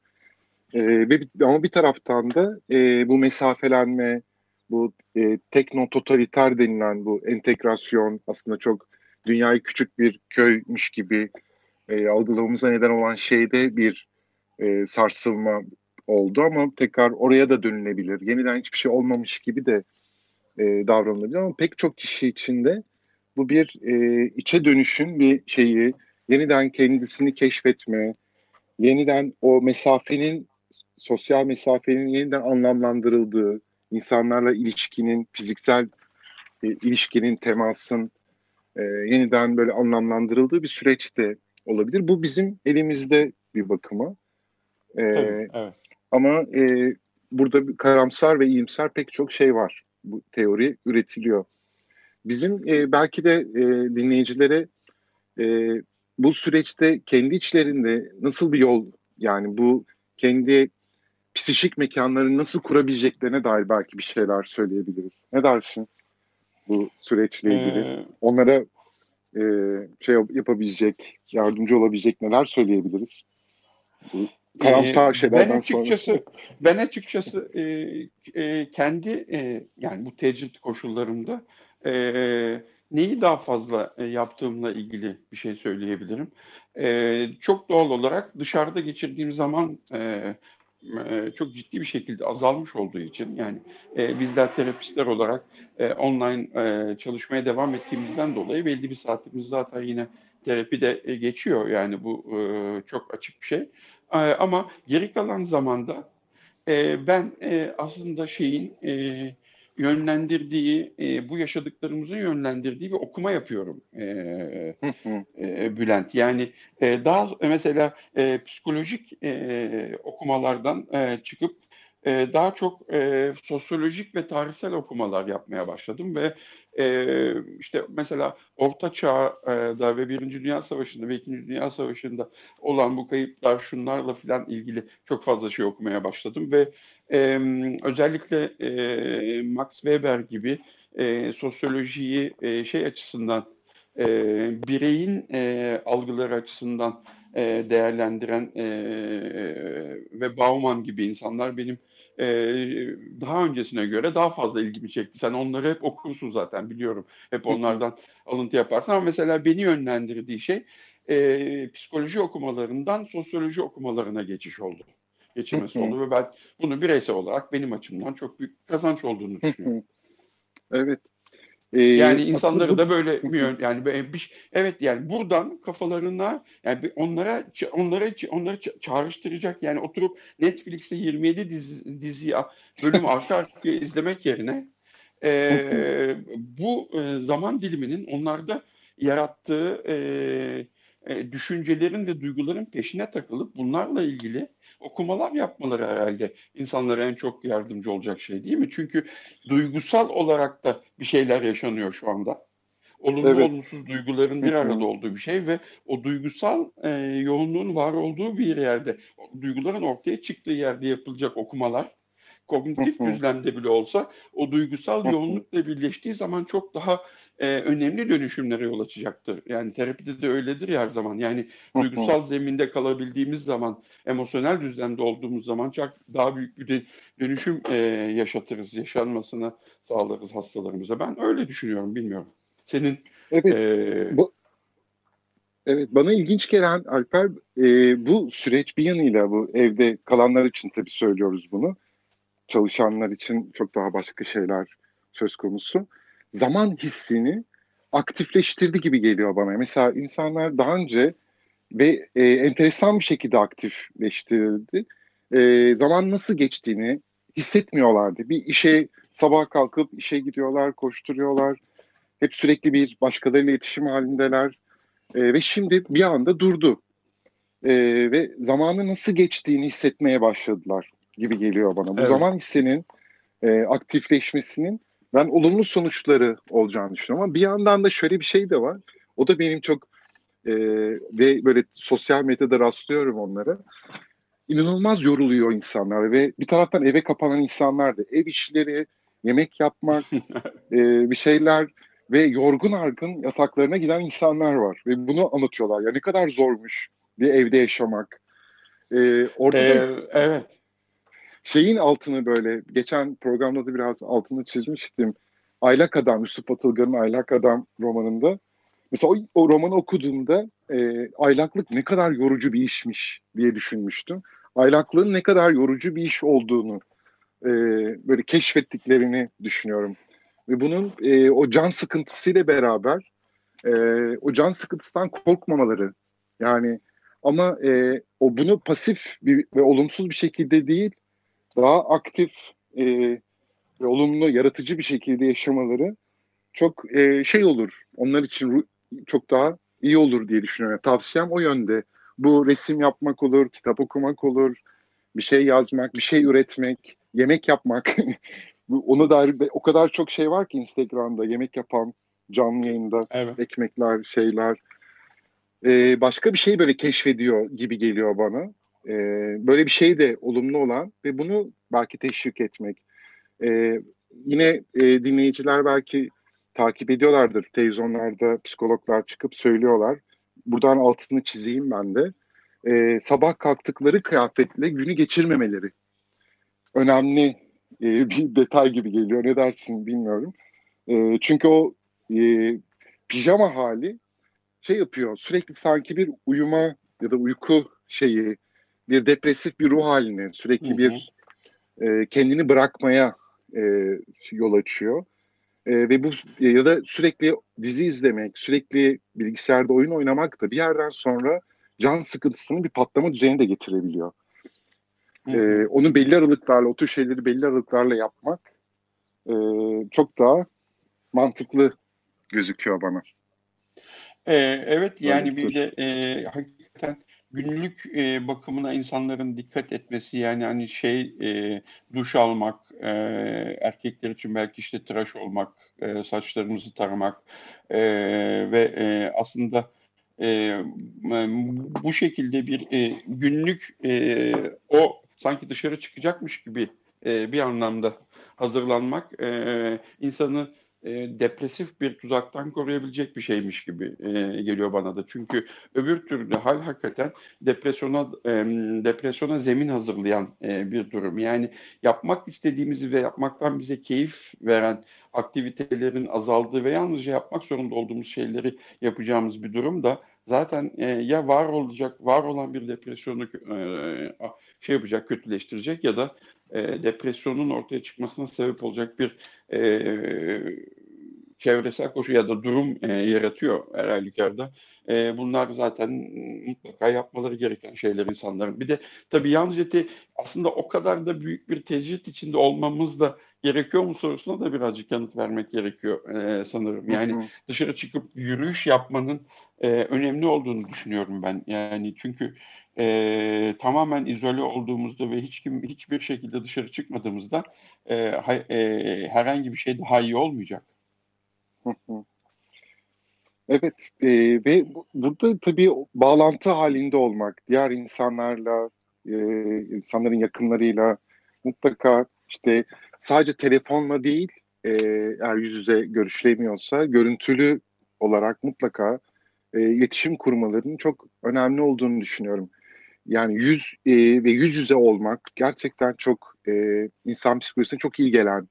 E, ama bir taraftan da e, bu mesafelenme, bu e, tekno totaliter denilen bu entegrasyon aslında çok dünyayı küçük bir köymüş gibi e, algılamamıza neden olan şeyde bir e, sarsılma oldu ama tekrar oraya da dönülebilir. Yeniden hiçbir şey olmamış gibi de e, davranılabilir ama pek çok kişi için de bu bir e, içe dönüşün bir şeyi, yeniden kendisini keşfetme, yeniden o mesafenin, sosyal mesafenin yeniden anlamlandırıldığı, insanlarla ilişkinin, fiziksel e, ilişkinin, temasın e, yeniden böyle anlamlandırıldığı bir süreçte olabilir. Bu bizim elimizde bir bakıma. E, evet. Ama e, burada karamsar ve iyimser pek çok şey var. Bu teori üretiliyor. Bizim e, belki de e, dinleyicilere e, bu süreçte kendi içlerinde nasıl bir yol yani bu kendi psikik mekanlarını nasıl kurabileceklerine dair belki bir şeyler söyleyebiliriz. Ne dersin bu süreçle ilgili? Ee, Onlara e, şey yapabilecek, yardımcı olabilecek neler söyleyebiliriz? Bu karamsar ee, şeylerden ben açıkçası, sonra. Ben açıkçası e, e, kendi e, yani bu tecrit koşullarımda e, neyi daha fazla e, yaptığımla ilgili bir şey söyleyebilirim. E, çok doğal olarak dışarıda geçirdiğim zaman e, e, çok ciddi bir şekilde azalmış olduğu için yani e, bizler terapistler olarak e, online e, çalışmaya devam ettiğimizden dolayı belli bir saatimiz zaten yine terapide e, geçiyor yani bu e, çok açık bir şey. E, ama geri kalan zamanda e, ben e, aslında şeyin e, yönlendirdiği, e, bu yaşadıklarımızın yönlendirdiği bir okuma yapıyorum e, e, Bülent. Yani e, daha mesela e, psikolojik e, okumalardan e, çıkıp e, daha çok e, sosyolojik ve tarihsel okumalar yapmaya başladım ve e, işte mesela Orta Çağ'da ve Birinci Dünya Savaşı'nda ve İkinci Dünya Savaşı'nda olan bu kayıplar şunlarla filan ilgili çok fazla şey okumaya başladım ve e, özellikle e, Max Weber gibi e, sosyolojiyi e, şey açısından e, bireyin e, algıları açısından e, değerlendiren e, ve Bauman gibi insanlar benim e, daha öncesine göre daha fazla ilgimi çekti. Sen onları hep okursun zaten biliyorum. Hep onlardan alıntı yaparsın ama mesela beni yönlendirdiği şey e, psikoloji okumalarından sosyoloji okumalarına geçiş oldu. Geçirmesi oldu ve ben bunu bireysel olarak benim açımdan çok büyük kazanç olduğunu düşünüyorum. evet. Ee, yani insanları aslında... da böyle yani bir, evet yani buradan kafalarına yani onlara onlara onları çağrıştıracak yani oturup Netflix'te 27 dizi, dizi bölüm arka arkaya izlemek yerine e, bu e, zaman diliminin onlarda yarattığı e, e, düşüncelerin ve duyguların peşine takılıp bunlarla ilgili okumalar yapmaları herhalde insanlara en çok yardımcı olacak şey değil mi? Çünkü duygusal olarak da bir şeyler yaşanıyor şu anda. Olumlu evet. olumsuz duyguların bir arada olduğu bir şey ve o duygusal e, yoğunluğun var olduğu bir yerde, duyguların ortaya çıktığı yerde yapılacak okumalar kognitif düzlemde bile olsa o duygusal yoğunlukla birleştiği zaman çok daha e, önemli dönüşümlere yol açacaktır. Yani terapide de öyledir ya her zaman. Yani duygusal zeminde kalabildiğimiz zaman, emosyonel düzlemde olduğumuz zaman çok daha büyük bir dönüşüm e, yaşatırız, yaşanmasını sağlarız hastalarımıza. Ben öyle düşünüyorum, bilmiyorum. Senin evet, e, bu, evet bana ilginç gelen Alper e, bu süreç bir yanıyla bu evde kalanlar için tabii söylüyoruz bunu. Çalışanlar için çok daha başka şeyler söz konusu. Zaman hissini aktifleştirdi gibi geliyor bana. Mesela insanlar daha önce ve e, enteresan bir şekilde aktifleştirildi. E, zaman nasıl geçtiğini hissetmiyorlardı. Bir işe sabah kalkıp işe gidiyorlar, koşturuyorlar. Hep sürekli bir başkalarıyla iletişim halindeler. E, ve şimdi bir anda durdu. E, ve zamanı nasıl geçtiğini hissetmeye başladılar gibi geliyor bana. Bu evet. zaman hissinin e, aktifleşmesinin ben olumlu sonuçları olacağını düşünüyorum. Ama bir yandan da şöyle bir şey de var. O da benim çok e, ve böyle sosyal medyada rastlıyorum onlara. İnanılmaz yoruluyor insanlar ve bir taraftan eve kapanan insanlar da ev işleri, yemek yapmak, e, bir şeyler ve yorgun argın yataklarına giden insanlar var ve bunu anlatıyorlar. Ya ne kadar zormuş bir evde yaşamak. Ee, orada ee, evet. Şeyin altını böyle geçen programda da biraz altını çizmiştim. Aylak Adam, Yusuf Atılgan'ın Aylak Adam romanında. Mesela o, o romanı okuduğumda e, aylaklık ne kadar yorucu bir işmiş diye düşünmüştüm. Aylaklığın ne kadar yorucu bir iş olduğunu e, böyle keşfettiklerini düşünüyorum. Ve bunun e, o can sıkıntısıyla beraber e, o can sıkıntısından korkmamaları yani ama e, o bunu pasif bir, ve olumsuz bir şekilde değil daha aktif e, ve olumlu yaratıcı bir şekilde yaşamaları çok e, şey olur onlar için çok daha iyi olur diye düşünüyorum. Tavsiyem o yönde. Bu resim yapmak olur, kitap okumak olur, bir şey yazmak, bir şey üretmek, yemek yapmak. Ona dair o kadar çok şey var ki Instagram'da yemek yapan, canlı yayında evet. ekmekler, şeyler. Ee, başka bir şey böyle keşfediyor gibi geliyor bana. Ee, böyle bir şey de olumlu olan ve bunu belki teşvik etmek. Ee, yine e, dinleyiciler belki takip ediyorlardır. Televizyonlarda psikologlar çıkıp söylüyorlar. Buradan altını çizeyim ben de. Ee, sabah kalktıkları kıyafetle günü geçirmemeleri. Önemli e, bir detay gibi geliyor. Ne dersin bilmiyorum. E, çünkü o e, pijama hali şey yapıyor. Sürekli sanki bir uyuma ya da uyku şeyi, bir depresif bir ruh haline, sürekli hı hı. bir e, kendini bırakmaya e, yol açıyor. E, ve bu ya da sürekli dizi izlemek, sürekli bilgisayarda oyun oynamak da bir yerden sonra can sıkıntısının bir patlama düzeyine de getirebiliyor. E, onu belli aralıklarla, o tür şeyleri belli aralıklarla yapmak e, çok daha mantıklı gözüküyor bana. E, evet yani bir de e, günlük e, bakımına insanların dikkat etmesi yani hani şey e, duş almak e, erkekler için belki işte tıraş olmak e, saçlarımızı taramak e, ve e, aslında e, bu şekilde bir e, günlük e, o sanki dışarı çıkacakmış gibi e, bir anlamda hazırlanmak e, insanı e, depresif bir tuzaktan koruyabilecek bir şeymiş gibi e, geliyor bana da. Çünkü öbür türlü hal hakikaten depresyona e, depresyona zemin hazırlayan e, bir durum. Yani yapmak istediğimizi ve yapmaktan bize keyif veren aktivitelerin azaldığı ve yalnızca yapmak zorunda olduğumuz şeyleri yapacağımız bir durum da zaten e, ya var olacak, var olan bir depresyonu e, şey yapacak, kötüleştirecek ya da e, depresyonun ortaya çıkmasına sebep olacak bir e, çevresel koşu ya da durum e, yaratıyor her halükarda. E, bunlar zaten mutlaka yapmaları gereken şeyler insanların. Bir de tabii yalnızca aslında o kadar da büyük bir tecrit içinde olmamız da gerekiyor mu sorusuna da birazcık yanıt vermek gerekiyor e, sanırım. Yani hı hı. dışarı çıkıp yürüyüş yapmanın e, önemli olduğunu düşünüyorum ben. Yani çünkü e, tamamen izole olduğumuzda ve hiç kim hiçbir şekilde dışarı çıkmadığımızda e, ha, e, herhangi bir şey daha iyi olmayacak. Evet e, ve burada tabii bağlantı halinde olmak, diğer insanlarla, e, insanların yakınlarıyla mutlaka işte sadece telefonla değil, e, eğer yüz yüze görüşülemiyorsa görüntülü olarak mutlaka e, iletişim kurmalarının çok önemli olduğunu düşünüyorum. Yani yüz e, ve yüz yüze olmak gerçekten çok e, insan psikolojisine çok iyi gelen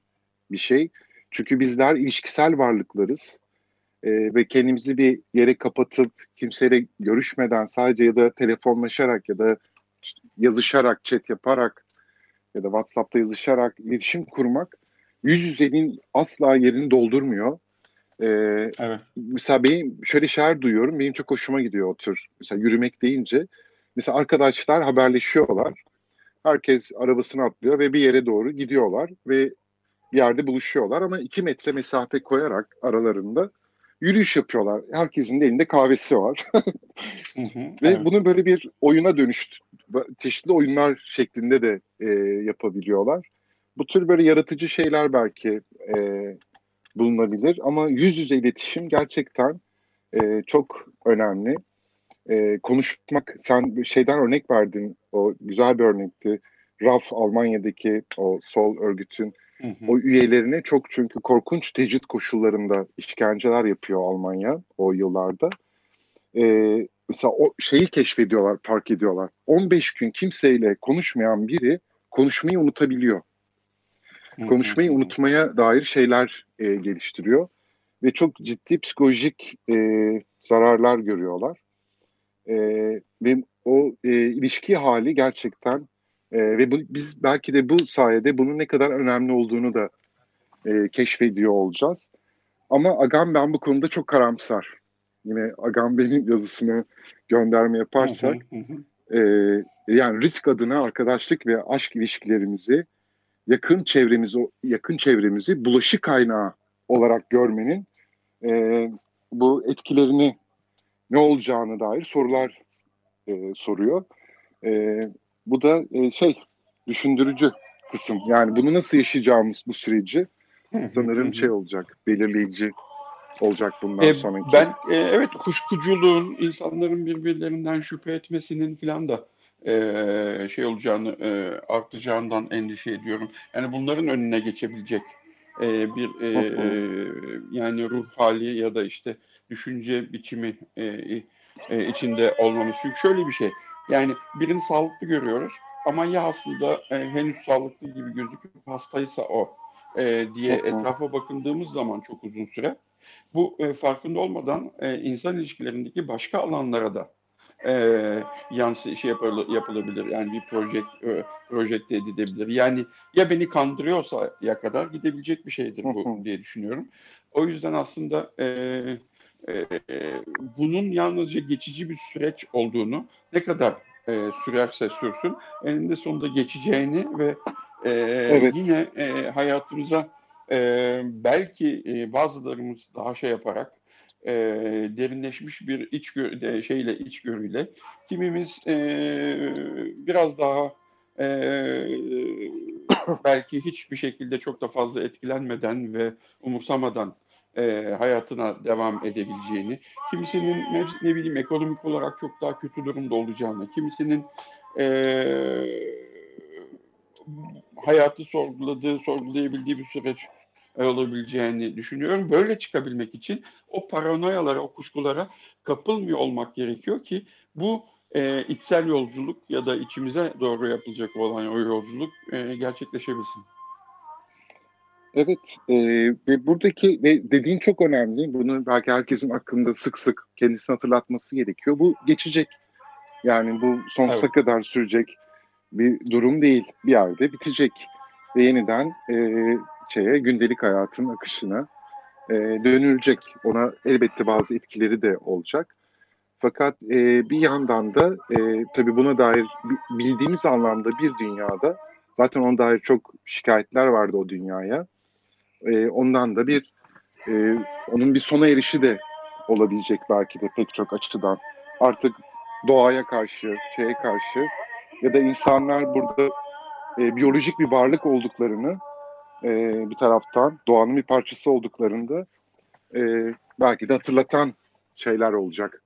bir şey. Çünkü bizler ilişkisel varlıklarız e, ve kendimizi bir yere kapatıp kimseyle görüşmeden sadece ya da telefonlaşarak ya da yazışarak, chat yaparak ya da WhatsApp'ta yazışarak iletişim kurmak yüz yüzenin asla yerini doldurmuyor. Ee, evet. Mesela benim şöyle şeyler duyuyorum. Benim çok hoşuma gidiyor o tür. Mesela yürümek deyince. Mesela arkadaşlar haberleşiyorlar. Herkes arabasını atlıyor ve bir yere doğru gidiyorlar ve yerde buluşuyorlar ama iki metre mesafe koyarak aralarında yürüyüş yapıyorlar. Herkesin de elinde kahvesi var. hı hı, Ve evet. bunu böyle bir oyuna dönüştü. Çeşitli oyunlar şeklinde de e, yapabiliyorlar. Bu tür böyle yaratıcı şeyler belki e, bulunabilir ama yüz yüze iletişim gerçekten e, çok önemli. E, konuşmak, sen şeyden örnek verdin, o güzel bir örnekti. RAF Almanya'daki o sol örgütün Hı hı. O üyelerine çok çünkü korkunç tecrit koşullarında işkenceler yapıyor Almanya o yıllarda. Ee, mesela o şeyi keşfediyorlar, fark ediyorlar. 15 gün kimseyle konuşmayan biri konuşmayı unutabiliyor. Hı hı. Konuşmayı unutmaya dair şeyler e, geliştiriyor ve çok ciddi psikolojik e, zararlar görüyorlar. E, ve o e, ilişki hali gerçekten e, ve bu, biz belki de bu sayede bunun ne kadar önemli olduğunu da e, keşfediyor olacağız. Ama Agam ben bu konuda çok karamsar. Yine Agam benim yazısını gönderme yaparsak E, yani risk adına arkadaşlık ve aşk ilişkilerimizi yakın çevremizi yakın çevremizi bulaşık kaynağı olarak görmenin e, bu etkilerini ne olacağını dair sorular e, soruyor. E, bu da e, şey düşündürücü kısım. Yani bunu nasıl yaşayacağımız bu süreci sanırım şey olacak, belirleyici olacak bundan e, sonraki. Ben e, evet kuşkuculuğun, insanların birbirlerinden şüphe etmesinin falan da e, şey olacağını, e, artacağından endişe ediyorum. Yani bunların önüne geçebilecek e, bir e, e, yani ruh hali ya da işte düşünce biçimi e, e, içinde olmamız. Çünkü şöyle bir şey, yani birini sağlıklı görüyoruz ama ya aslında e, henüz sağlıklı gibi gözüküp hastaysa o e, diye etrafa bakındığımız zaman çok uzun süre bu e, farkında olmadan e, insan ilişkilerindeki başka alanlara da e, yansı şey yapıl, yapılabilir. Yani bir proje e, projekte edilebilir. Yani ya beni kandırıyorsa ya kadar gidebilecek bir şeydir bu diye düşünüyorum. O yüzden aslında e, e, bunun yalnızca geçici bir süreç olduğunu ne kadar e, sürerse sürsün eninde sonunda geçeceğini ve e, evet. yine e, hayatımıza e, belki e, bazılarımız daha şey yaparak e, derinleşmiş bir iç de, şeyle içgörüyle kimimiz e, biraz daha e, belki hiçbir şekilde çok da fazla etkilenmeden ve umursamadan e, hayatına devam edebileceğini, kimisinin ne, bileyim ekonomik olarak çok daha kötü durumda olacağını, kimisinin e, hayatı sorguladığı, sorgulayabildiği bir süreç olabileceğini düşünüyorum. Böyle çıkabilmek için o paranoyalara, o kuşkulara kapılmıyor olmak gerekiyor ki bu e, içsel yolculuk ya da içimize doğru yapılacak olan o yolculuk e, gerçekleşebilsin. Evet e, ve buradaki ve dediğin çok önemli. Bunu belki herkesin aklında sık sık kendisini hatırlatması gerekiyor. Bu geçecek. Yani bu sonsuza evet. kadar sürecek bir durum değil. Bir yerde bitecek ve yeniden e, şeye gündelik hayatın akışına e, dönülecek. Ona elbette bazı etkileri de olacak. Fakat e, bir yandan da e, tabii buna dair bildiğimiz anlamda bir dünyada zaten ona dair çok şikayetler vardı o dünyaya e, ondan da bir e, onun bir sona erişi de olabilecek belki de pek çok açıdan. Artık doğaya karşı, şeye karşı ya da insanlar burada e, biyolojik bir varlık olduklarını e, bir taraftan doğanın bir parçası olduklarında e, belki de hatırlatan şeyler olacak.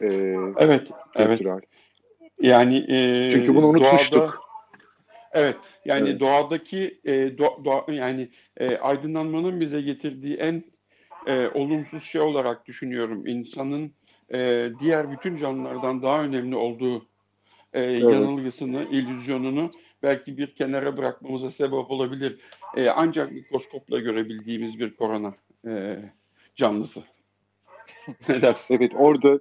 E, evet, kültürel. evet. Yani e, çünkü bunu unutmuştuk. Doğada, Evet, yani evet. doğadaki e, doğa, doğa, yani e, aydınlanmanın bize getirdiği en e, olumsuz şey olarak düşünüyorum. İnsanın e, diğer bütün canlılardan daha önemli olduğu e, evet. yanılgısını, illüzyonunu belki bir kenara bırakmamıza sebep olabilir. E, ancak mikroskopla görebildiğimiz bir korona e, canlısı. ne dersin? Evet orada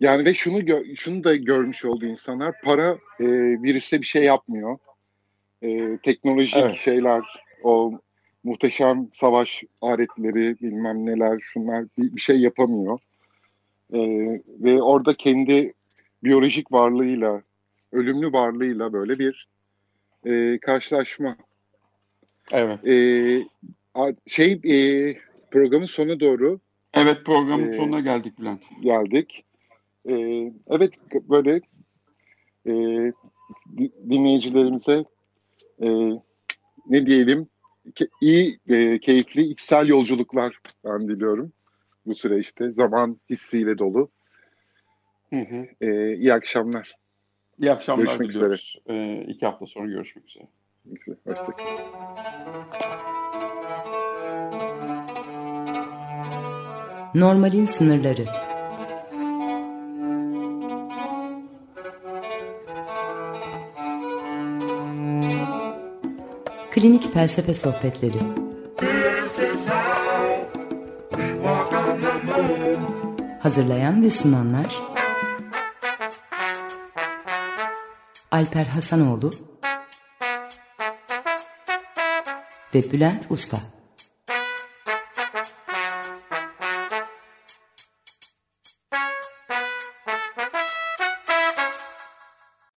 yani ve şunu şunu da görmüş oldu insanlar. Para e, virüse bir şey yapmıyor. E, teknolojik evet. şeyler, o muhteşem savaş aletleri, bilmem neler, şunlar bir, bir şey yapamıyor. E, ve orada kendi biyolojik varlığıyla, ölümlü varlığıyla böyle bir e, karşılaşma. Evet. E, şey e, programın sonu doğru. Evet programın e, sonuna geldik Bülent. Geldik. E, evet böyle e, dinleyicilerimize e, ne diyelim ke, iyi e, keyifli içsel yolculuklar ben diliyorum bu süreçte zaman hissiyle dolu. Hı hı. E, iyi akşamlar. İyi akşamlar görüşmek diliyoruz. üzere. E, iki hafta sonra görüşmek üzere. Hoşçakalın. Normalin sınırları Klinik Felsefe Sohbetleri. Hazırlayan ve sunanlar Alper Hasanoğlu ve Bülent Usta